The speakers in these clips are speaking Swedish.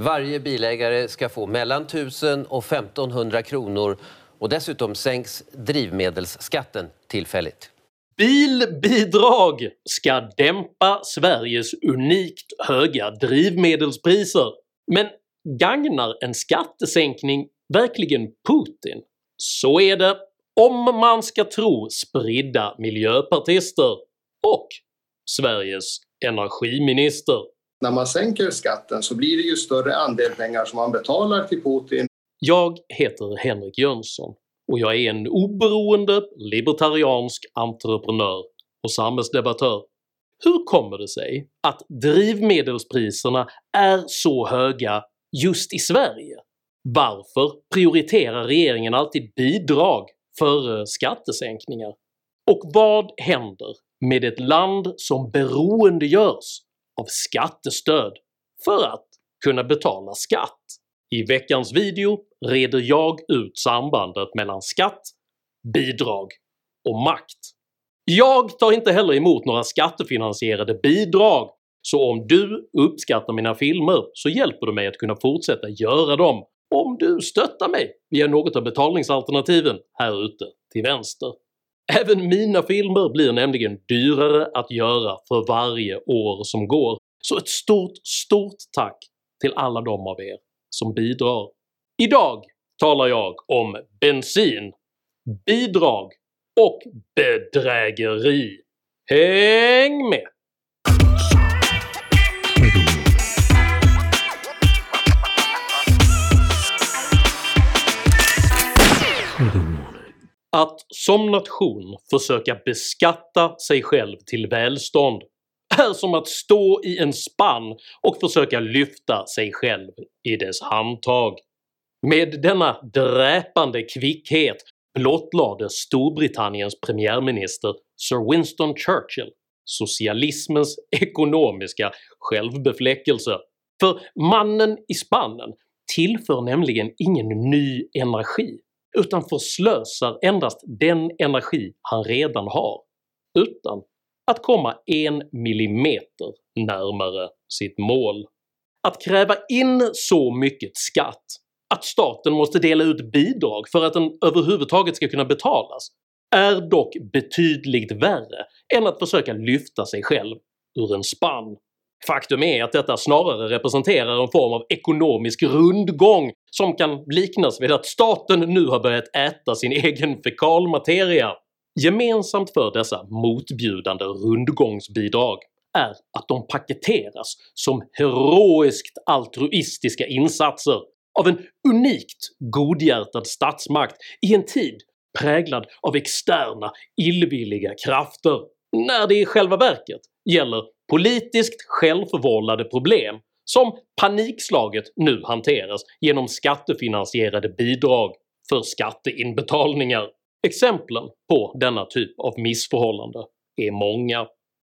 Varje bilägare ska få mellan 1000 och 1500 kronor och dessutom sänks drivmedelsskatten tillfälligt. Bilbidrag ska dämpa Sveriges unikt höga drivmedelspriser. Men gagnar en skattesänkning verkligen Putin? Så är det om man ska tro spridda miljöpartister och Sveriges energiminister. När man sänker skatten så blir det ju större andel pengar som man betalar till Putin. Jag heter Henrik Jönsson och jag är en oberoende libertariansk entreprenör och samhällsdebattör. Hur kommer det sig att drivmedelspriserna är så höga just i Sverige? Varför prioriterar regeringen alltid bidrag före skattesänkningar? Och vad händer med ett land som beroendegörs av skattestöd för att kunna betala skatt? I veckans video reder jag ut sambandet mellan skatt, bidrag och makt. Jag tar inte heller emot några skattefinansierade bidrag, så om du uppskattar mina filmer så hjälper du mig att kunna fortsätta göra dem om du stöttar mig via något av betalningsalternativen här ute till vänster. Även mina filmer blir nämligen dyrare att göra för varje år som går, så ett stort, stort tack till alla de av er som bidrar. Idag talar jag om bensin, bidrag och bedrägeri. Häng med! Att som nation försöka beskatta sig själv till välstånd. Är som att stå i en spann och försöka lyfta sig själv i dess handtag. Med denna dräpande kvickhet blottlade Storbritanniens premiärminister Sir Winston Churchill socialismens ekonomiska självbefläckelse, för mannen i spannen tillför nämligen ingen ny energi utan förslösar endast den energi han redan har, utan att komma en millimeter närmare sitt mål. Att kräva in så mycket skatt att staten måste dela ut bidrag för att den överhuvudtaget ska kunna betalas är dock betydligt värre än att försöka lyfta sig själv ur en spann. Faktum är att detta snarare representerar en form av ekonomisk rundgång som kan liknas vid att staten nu har börjat äta sin egen fekalmateria. Gemensamt för dessa motbjudande rundgångsbidrag är att de paketeras som heroiskt altruistiska insatser av en unikt godhjärtad statsmakt i en tid präglad av externa illvilliga krafter, när det i själva verket gäller politiskt självförvållade problem som panikslaget nu hanteras genom skattefinansierade bidrag för skatteinbetalningar. Exemplen på denna typ av missförhållande är många.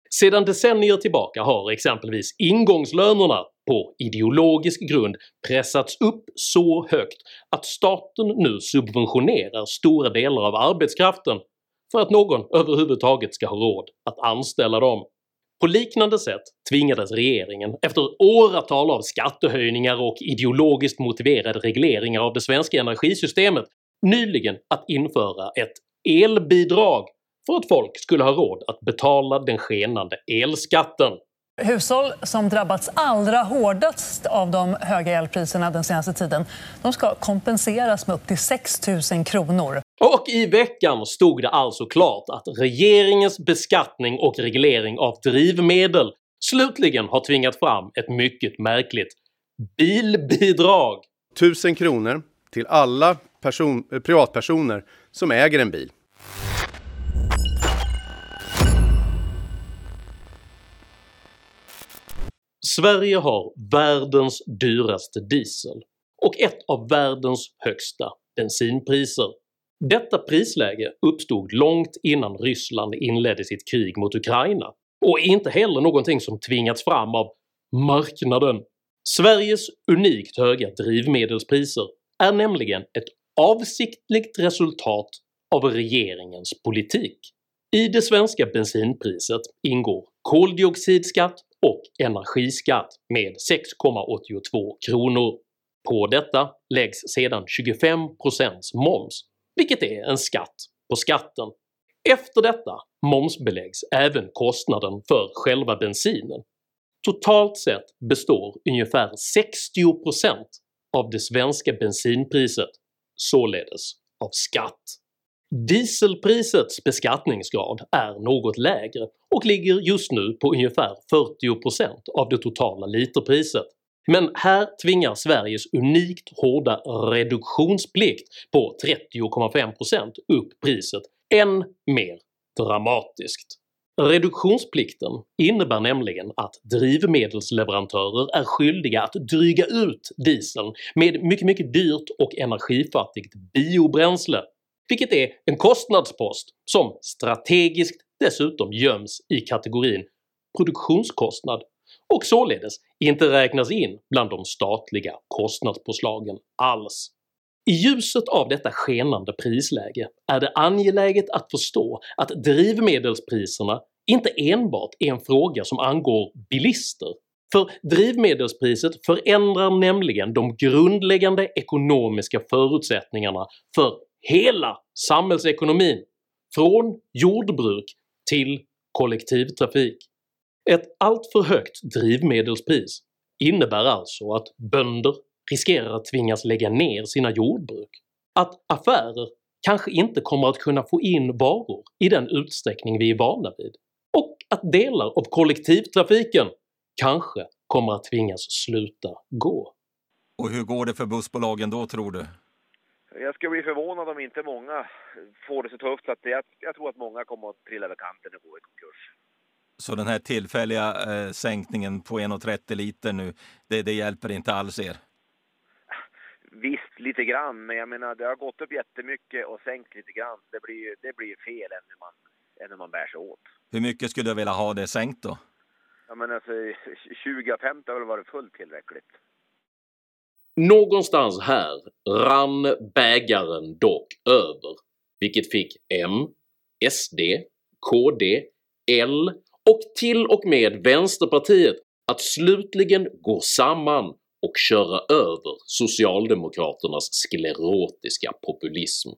Sedan decennier tillbaka har exempelvis ingångslönerna på ideologisk grund pressats upp så högt att staten nu subventionerar stora delar av arbetskraften för att någon överhuvudtaget ska ha råd att anställa dem. På liknande sätt tvingades regeringen efter åratal av skattehöjningar och ideologiskt motiverade regleringar av det svenska energisystemet nyligen att införa ett elbidrag för att folk skulle ha råd att betala den skenande elskatten. Hushåll som drabbats allra hårdast av de höga elpriserna den senaste tiden de ska kompenseras med upp till 6 000 kronor. Och i veckan stod det alltså klart att regeringens beskattning och reglering av drivmedel slutligen har tvingat fram ett mycket märkligt bilbidrag. 1000 kronor till alla person, privatpersoner som äger en bil. Sverige har världens dyraste diesel och ett av världens högsta bensinpriser. Detta prisläge uppstod långt innan Ryssland inledde sitt krig mot Ukraina och är inte heller någonting som tvingats fram av “marknaden”. Sveriges unikt höga drivmedelspriser är nämligen ett avsiktligt resultat av regeringens politik. I det svenska bensinpriset ingår koldioxidskatt och energiskatt med 6,82 kronor. På detta läggs sedan 25% moms, vilket är en skatt på skatten. Efter detta momsbeläggs även kostnaden för själva bensinen. Totalt sett består ungefär 60% av det svenska bensinpriset således av skatt. Dieselprisets beskattningsgrad är något lägre och ligger just nu på ungefär 40% av det totala literpriset, men här tvingar Sveriges unikt hårda reduktionsplikt på 30,5% upp priset än mer dramatiskt. Reduktionsplikten innebär nämligen att drivmedelsleverantörer är skyldiga att dryga ut dieseln med mycket mycket dyrt och energifattigt biobränsle, vilket är en kostnadspost som strategiskt dessutom göms i kategorin produktionskostnad och således inte räknas in bland de statliga kostnadspåslagen alls. I ljuset av detta skenande prisläge är det angeläget att förstå att drivmedelspriserna inte enbart är en fråga som angår bilister, för drivmedelspriset förändrar nämligen de grundläggande ekonomiska förutsättningarna för hela samhällsekonomin, från jordbruk till kollektivtrafik. Ett alltför högt drivmedelspris innebär alltså att bönder riskerar att tvingas lägga ner sina jordbruk, att affärer kanske inte kommer att kunna få in varor i den utsträckning vi är vana vid, och att delar av kollektivtrafiken kanske kommer att tvingas sluta gå. Och hur går det för bussbolagen då tror du? Jag skulle bli förvånad om inte många får det så tufft så att jag, jag tror att många kommer att trilla över kanten och gå i konkurs. Så den här tillfälliga eh, sänkningen på 1,30 liter nu, det, det hjälper inte alls er? Visst, lite grann, men jag menar det har gått upp jättemycket och sänkt lite grann. Det blir, det blir fel än hur, man, än hur man bär sig åt. Hur mycket skulle du vilja ha det sänkt då? Ja, men alltså 2050 har väl varit fullt tillräckligt. Någonstans här rann bägaren dock över, vilket fick M, SD, KD, L och till och med Vänsterpartiet att slutligen gå samman och köra över socialdemokraternas sklerotiska populism.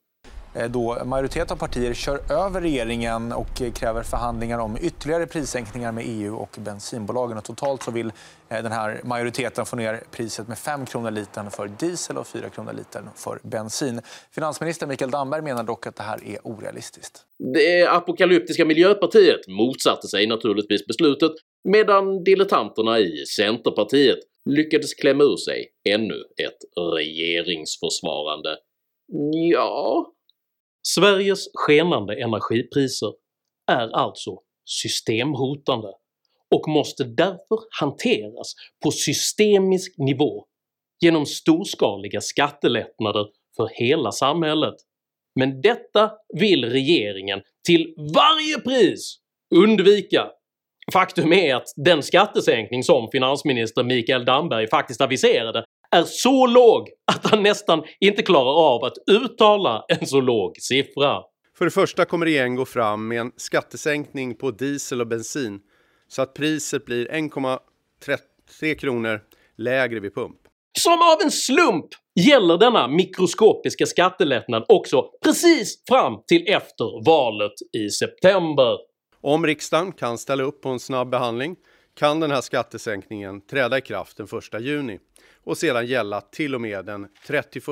Eh, då majoritet av partier kör över regeringen och eh, kräver förhandlingar om ytterligare prissänkningar med EU och bensinbolagen. Och totalt så vill eh, den här majoriteten få ner priset med 5 kronor litern för diesel och 4 kronor litern för bensin. Finansminister Mikael Damberg menar dock att det här är orealistiskt. Det apokalyptiska Miljöpartiet motsatte sig naturligtvis beslutet medan dilettanterna i Centerpartiet lyckades klämma ur sig ännu ett regeringsförsvarande “ja, Sveriges skenande energipriser är alltså systemhotande och måste därför hanteras på systemisk nivå genom storskaliga skattelättnader för hela samhället. Men detta vill regeringen till varje pris undvika. Faktum är att den skattesänkning som finansminister Mikael Damberg faktiskt aviserade är så låg att han nästan inte klarar av att uttala en så låg siffra. För det första kommer regeringen gå fram med en skattesänkning på diesel och bensin så att priset blir 1,3 kronor lägre vid pump. Som av en slump gäller denna mikroskopiska skattelättnad också precis fram till efter valet i september. Om riksdagen kan ställa upp på en snabb behandling kan den här skattesänkningen träda i kraft den 1 juni och sedan gälla till och med den 31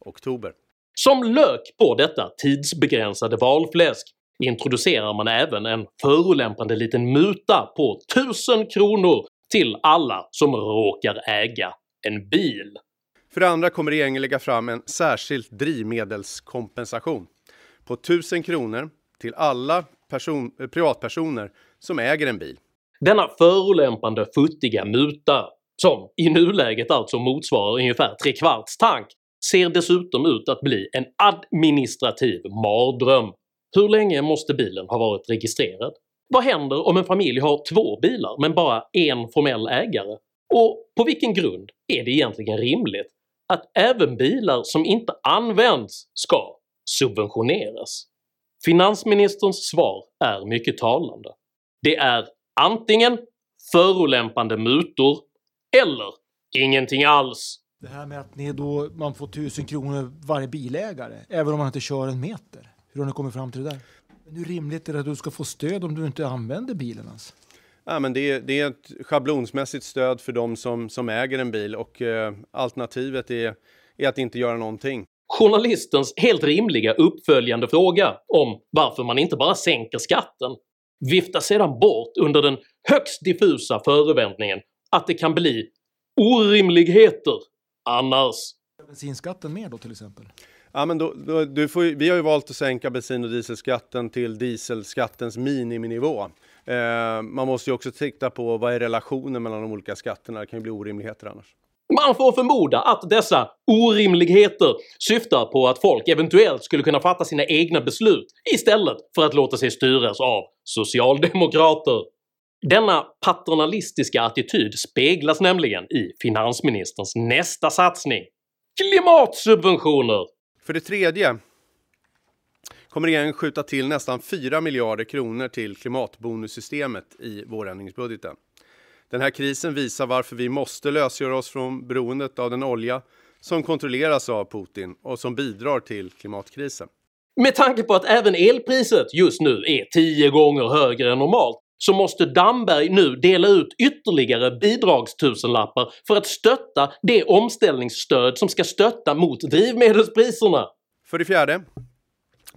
oktober. Som lök på detta tidsbegränsade valfläsk introducerar man även en förolämpande liten muta på 1000 kronor till alla som råkar äga en bil. För det andra kommer regeringen lägga fram en särskild drivmedelskompensation på 1000 kronor till alla person, privatpersoner som äger en bil. Denna förolämpande futtiga muta som i nuläget alltså motsvarar ungefär tre kvarts tank, ser dessutom ut att bli en administrativ mardröm. Hur länge måste bilen ha varit registrerad? Vad händer om en familj har två bilar men bara en formell ägare? Och på vilken grund är det egentligen rimligt att även bilar som inte används ska subventioneras? Finansministerns svar är mycket talande. Det är antingen förolämpande mutor eller ingenting alls. Det här med att ni då, man får 1000 kronor varje bilägare, även om man inte kör en meter. Hur har ni kommit fram till det där? Men hur rimligt är det att du ska få stöd om du inte använder bilen ens? Ja, men det, är, det är ett schablonsmässigt stöd för de som, som äger en bil och eh, alternativet är, är att inte göra någonting. Journalistens helt rimliga uppföljande fråga om varför man inte bara sänker skatten viftas sedan bort under den högst diffusa förevändningen att det kan bli orimligheter annars. Bensinskatten mer då till exempel? Ja, men då, då, du får, vi har ju valt att sänka bensin och dieselskatten till dieselskattens miniminivå. Eh, man måste ju också titta på vad är relationen mellan de olika skatterna, det kan ju bli orimligheter annars. Man får förmoda att dessa orimligheter syftar på att folk eventuellt skulle kunna fatta sina egna beslut istället för att låta sig styras av socialdemokrater. Denna paternalistiska attityd speglas nämligen i finansministerns nästa satsning – klimatsubventioner! För det tredje kommer regeringen skjuta till nästan 4 miljarder kronor till klimatbonussystemet i vårändringsbudgeten. Den här krisen visar varför vi måste lösgöra oss från beroendet av den olja som kontrolleras av Putin och som bidrar till klimatkrisen. Med tanke på att även elpriset just nu är 10 gånger högre än normalt så måste Damberg nu dela ut ytterligare bidragstusenlappar för att stötta det omställningsstöd som ska stötta mot drivmedelspriserna. För det fjärde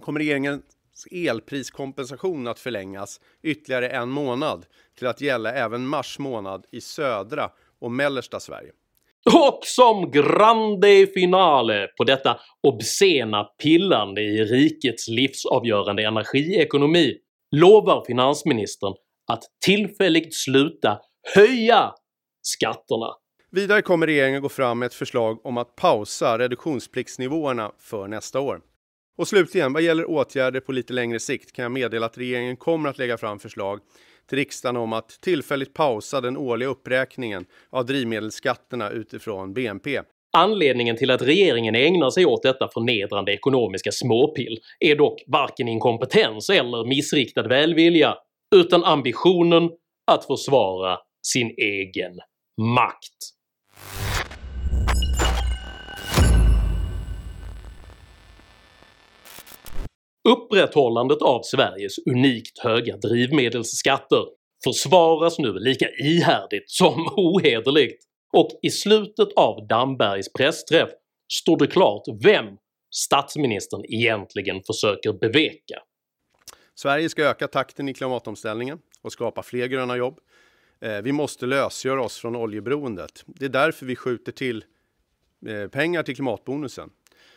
kommer regeringens elpriskompensation att förlängas ytterligare en månad till att gälla även mars månad i södra och mellersta Sverige. Och som grande finale på detta obscena pillande i rikets livsavgörande energiekonomi lovar finansministern att tillfälligt sluta höja skatterna. Vidare kommer regeringen gå fram med ett förslag om att pausa reduktionspliktsnivåerna för nästa år. Och slutligen, vad gäller åtgärder på lite längre sikt kan jag meddela att regeringen kommer att lägga fram förslag till riksdagen om att tillfälligt pausa den årliga uppräkningen av drivmedelsskatterna utifrån BNP. Anledningen till att regeringen ägnar sig åt detta förnedrande ekonomiska småpill är dock varken inkompetens eller missriktad välvilja, utan ambitionen att försvara sin egen makt. Upprätthållandet av Sveriges unikt höga drivmedelsskatter försvaras nu lika ihärdigt som ohederligt och i slutet av Dambergs pressträff står det klart vem statsministern egentligen försöker beveka. Sverige ska öka takten i klimatomställningen och skapa fler gröna jobb. Eh, vi måste lösgöra oss från oljeberoendet. Det är därför vi skjuter till eh, pengar till klimatbonusen.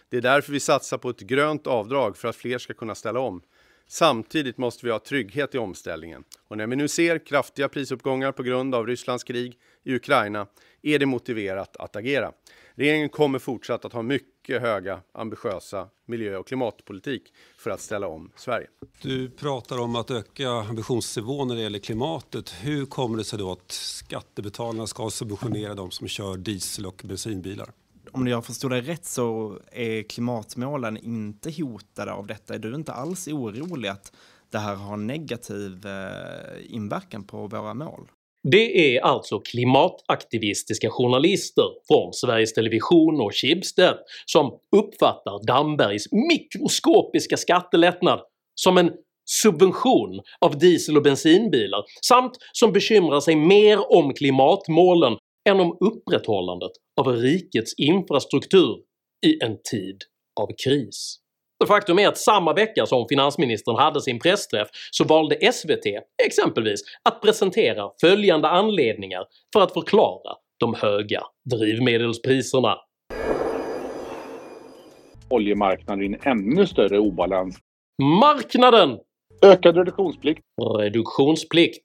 Det är därför vi satsar på ett grönt avdrag för att fler ska kunna ställa om. Samtidigt måste vi ha trygghet i omställningen. Och när vi nu ser kraftiga prisuppgångar på grund av Rysslands krig i Ukraina är det motiverat att agera. Regeringen kommer fortsatt att ha mycket höga ambitiösa miljö och klimatpolitik för att ställa om Sverige. Du pratar om att öka ambitionsnivån när det gäller klimatet. Hur kommer det sig då att skattebetalarna ska subventionera de som kör diesel och bensinbilar? om jag förstår det rätt så är klimatmålen inte hotade av detta. Är du inte alls orolig att det här har negativ eh, inverkan på våra mål? Det är alltså klimataktivistiska journalister från Sveriges Television och Schibsted som uppfattar Dambergs mikroskopiska skattelättnad som en subvention av diesel och bensinbilar samt som bekymrar sig mer om klimatmålen än om upprätthållandet av rikets infrastruktur i en tid av kris. Faktum är att samma vecka som finansministern hade sin pressträff så valde SVT exempelvis att presentera följande anledningar för att förklara de höga drivmedelspriserna. Oljemarknaden i en ännu större obalans. Marknaden! Ökad reduktionsplikt. Reduktionsplikt.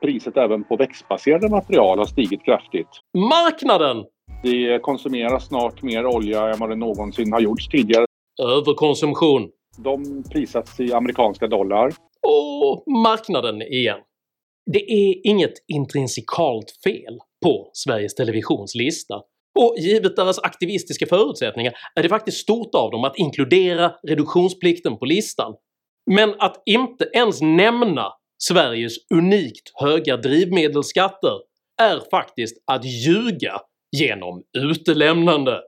Priset även på växtbaserade material har stigit kraftigt. Marknaden! Det konsumeras snart mer olja än vad det någonsin har gjorts tidigare. Överkonsumtion. De prissätts i amerikanska dollar. Och marknaden igen. Det är inget intrinsikalt fel på Sveriges Televisions lista och givet deras aktivistiska förutsättningar är det faktiskt stort av dem att inkludera reduktionsplikten på listan. Men att inte ens nämna Sveriges unikt höga drivmedelsskatter är faktiskt att ljuga genom utelämnande.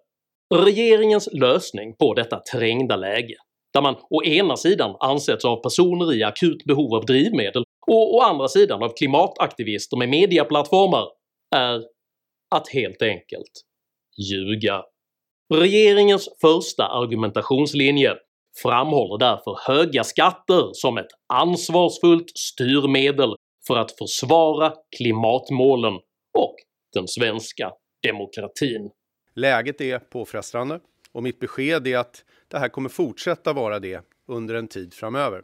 Regeringens lösning på detta trängda läge, där man å ena sidan ansätts av personer i akut behov av drivmedel och å andra sidan av klimataktivister med mediaplattformar, är att helt enkelt ljuga. Regeringens första argumentationslinje framhåller därför höga skatter som ett ansvarsfullt styrmedel för att försvara klimatmålen och den svenska demokratin. Läget är påfrestande och mitt besked är att det här kommer fortsätta vara det under en tid framöver.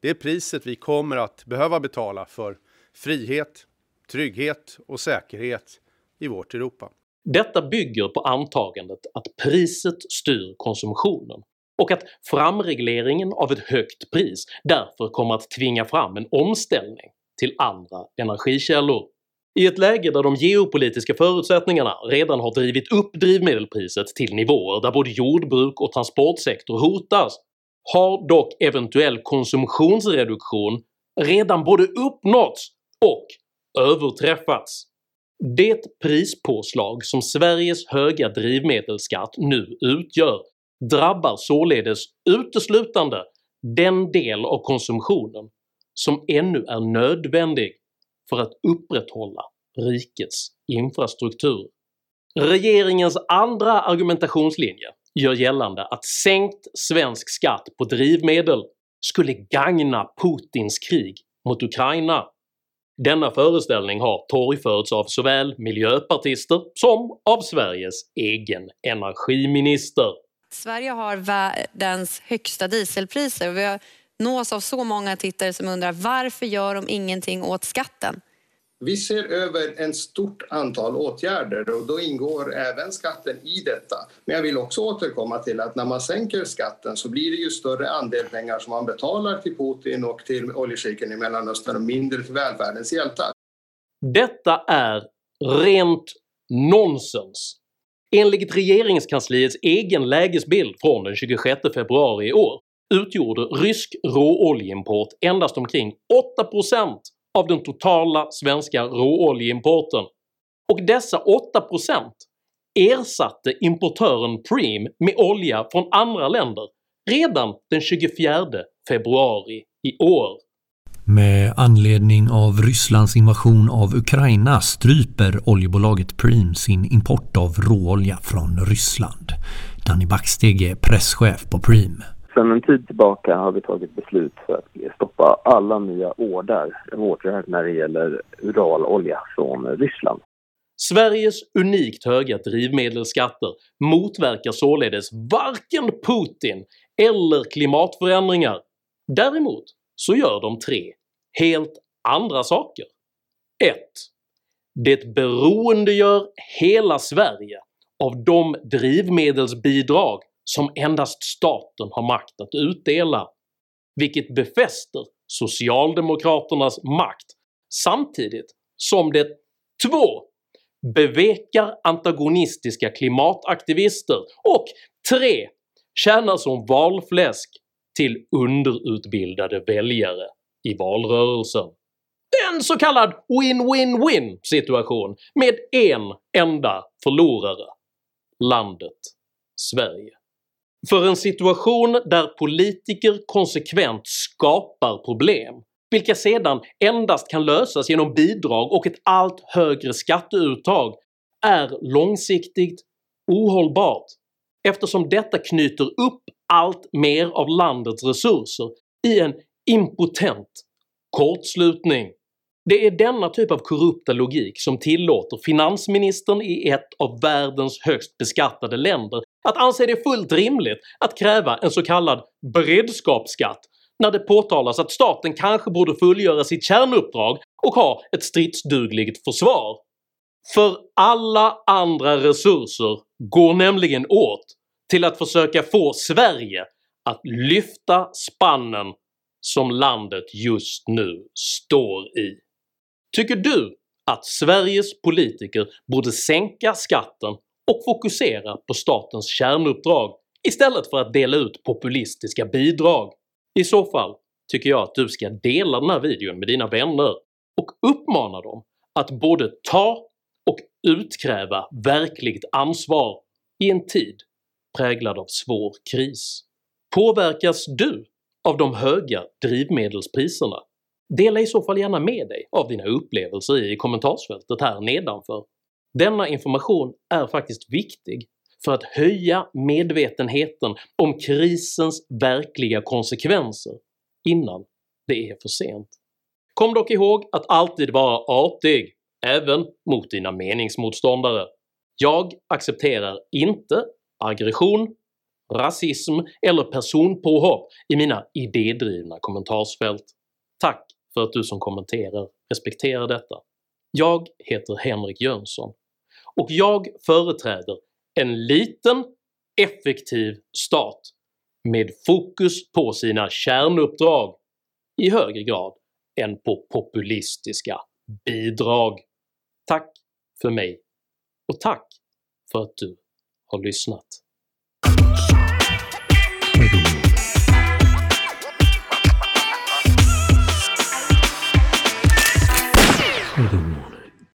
Det är priset vi kommer att behöva betala för frihet, trygghet och säkerhet i vårt Europa. Detta bygger på antagandet att priset styr konsumtionen och att framregleringen av ett högt pris därför kommer att tvinga fram en omställning till andra energikällor. I ett läge där de geopolitiska förutsättningarna redan har drivit upp drivmedelpriset till nivåer där både jordbruk och transportsektor hotas har dock eventuell konsumtionsreduktion redan både uppnåtts och överträffats. Det prispåslag som Sveriges höga drivmedelsskatt nu utgör drabbar således uteslutande den del av konsumtionen som ännu är nödvändig för att upprätthålla rikets infrastruktur. Regeringens andra argumentationslinje gör gällande att sänkt svensk skatt på drivmedel skulle gagna Putins krig mot Ukraina. Denna föreställning har torgförts av såväl miljöpartister som av Sveriges egen energiminister. Sverige har världens högsta dieselpriser och vi nås av så många tittare som undrar varför gör de ingenting åt skatten? Vi ser över en stort antal åtgärder och då ingår även skatten i detta. Men jag vill också återkomma till att när man sänker skatten så blir det ju större andel pengar som man betalar till Putin och till oljeshejken i Mellanöstern och mindre till välfärdens hjältar. Detta är rent nonsens. Enligt regeringskansliets egen lägesbild från den 26 februari i år utgjorde rysk råoljeimport endast omkring 8% av den totala svenska råoljeimporten och dessa 8% ersatte importören Preem med olja från andra länder redan den 24 februari i år. Med anledning av Rysslands invasion av Ukraina stryper oljebolaget Preem sin import av råolja från Ryssland. Danny Backsteg är presschef på Preem. Sedan en tid tillbaka har vi tagit beslut för att stoppa alla nya order, order när det gäller uralolja från Ryssland. Sveriges unikt höga drivmedelsskatter motverkar således varken Putin eller klimatförändringar. Däremot så gör de tre helt andra saker. 1. Det beroendegör hela Sverige av de drivmedelsbidrag som endast staten har makt att utdela, vilket befäster socialdemokraternas makt samtidigt som det 2. bevekar antagonistiska klimataktivister och 3. tjänar som valfläsk till underutbildade väljare i valrörelsen. En så kallad win-win-win situation med en enda förlorare – landet Sverige. För en situation där politiker konsekvent skapar problem, vilka sedan endast kan lösas genom bidrag och ett allt högre skatteuttag, är långsiktigt ohållbart eftersom detta knyter upp allt mer av landets resurser i en impotent kortslutning. Det är denna typ av korrupta logik som tillåter finansministern i ett av världens högst beskattade länder att anse det fullt rimligt att kräva en så kallad beredskapsskatt när det påtalas att staten kanske borde fullgöra sitt kärnuppdrag och ha ett stridsdugligt försvar. För alla andra resurser går nämligen åt till att försöka få Sverige att lyfta spannen som landet just nu står i. Tycker du att Sveriges politiker borde sänka skatten och fokusera på statens kärnuppdrag istället för att dela ut populistiska bidrag? I så fall tycker jag att du ska dela den här videon med dina vänner och uppmana dem att både ta och utkräva verkligt ansvar i en tid präglad av svår kris. Påverkas du av de höga drivmedelspriserna? Dela i så fall gärna med dig av dina upplevelser i kommentarsfältet här nedanför. Denna information är faktiskt viktig för att höja medvetenheten om krisens verkliga konsekvenser innan det är för sent. Kom dock ihåg att alltid vara artig, även mot dina meningsmotståndare. Jag accepterar inte aggression, rasism eller personpåhopp i mina idédrivna kommentarsfält. Tack för att du som kommenterar respekterar detta. Jag heter Henrik Jönsson och jag företräder en liten, effektiv stat med fokus på sina kärnuppdrag i högre grad än på populistiska bidrag. Tack för mig och tack för att du har lyssnat.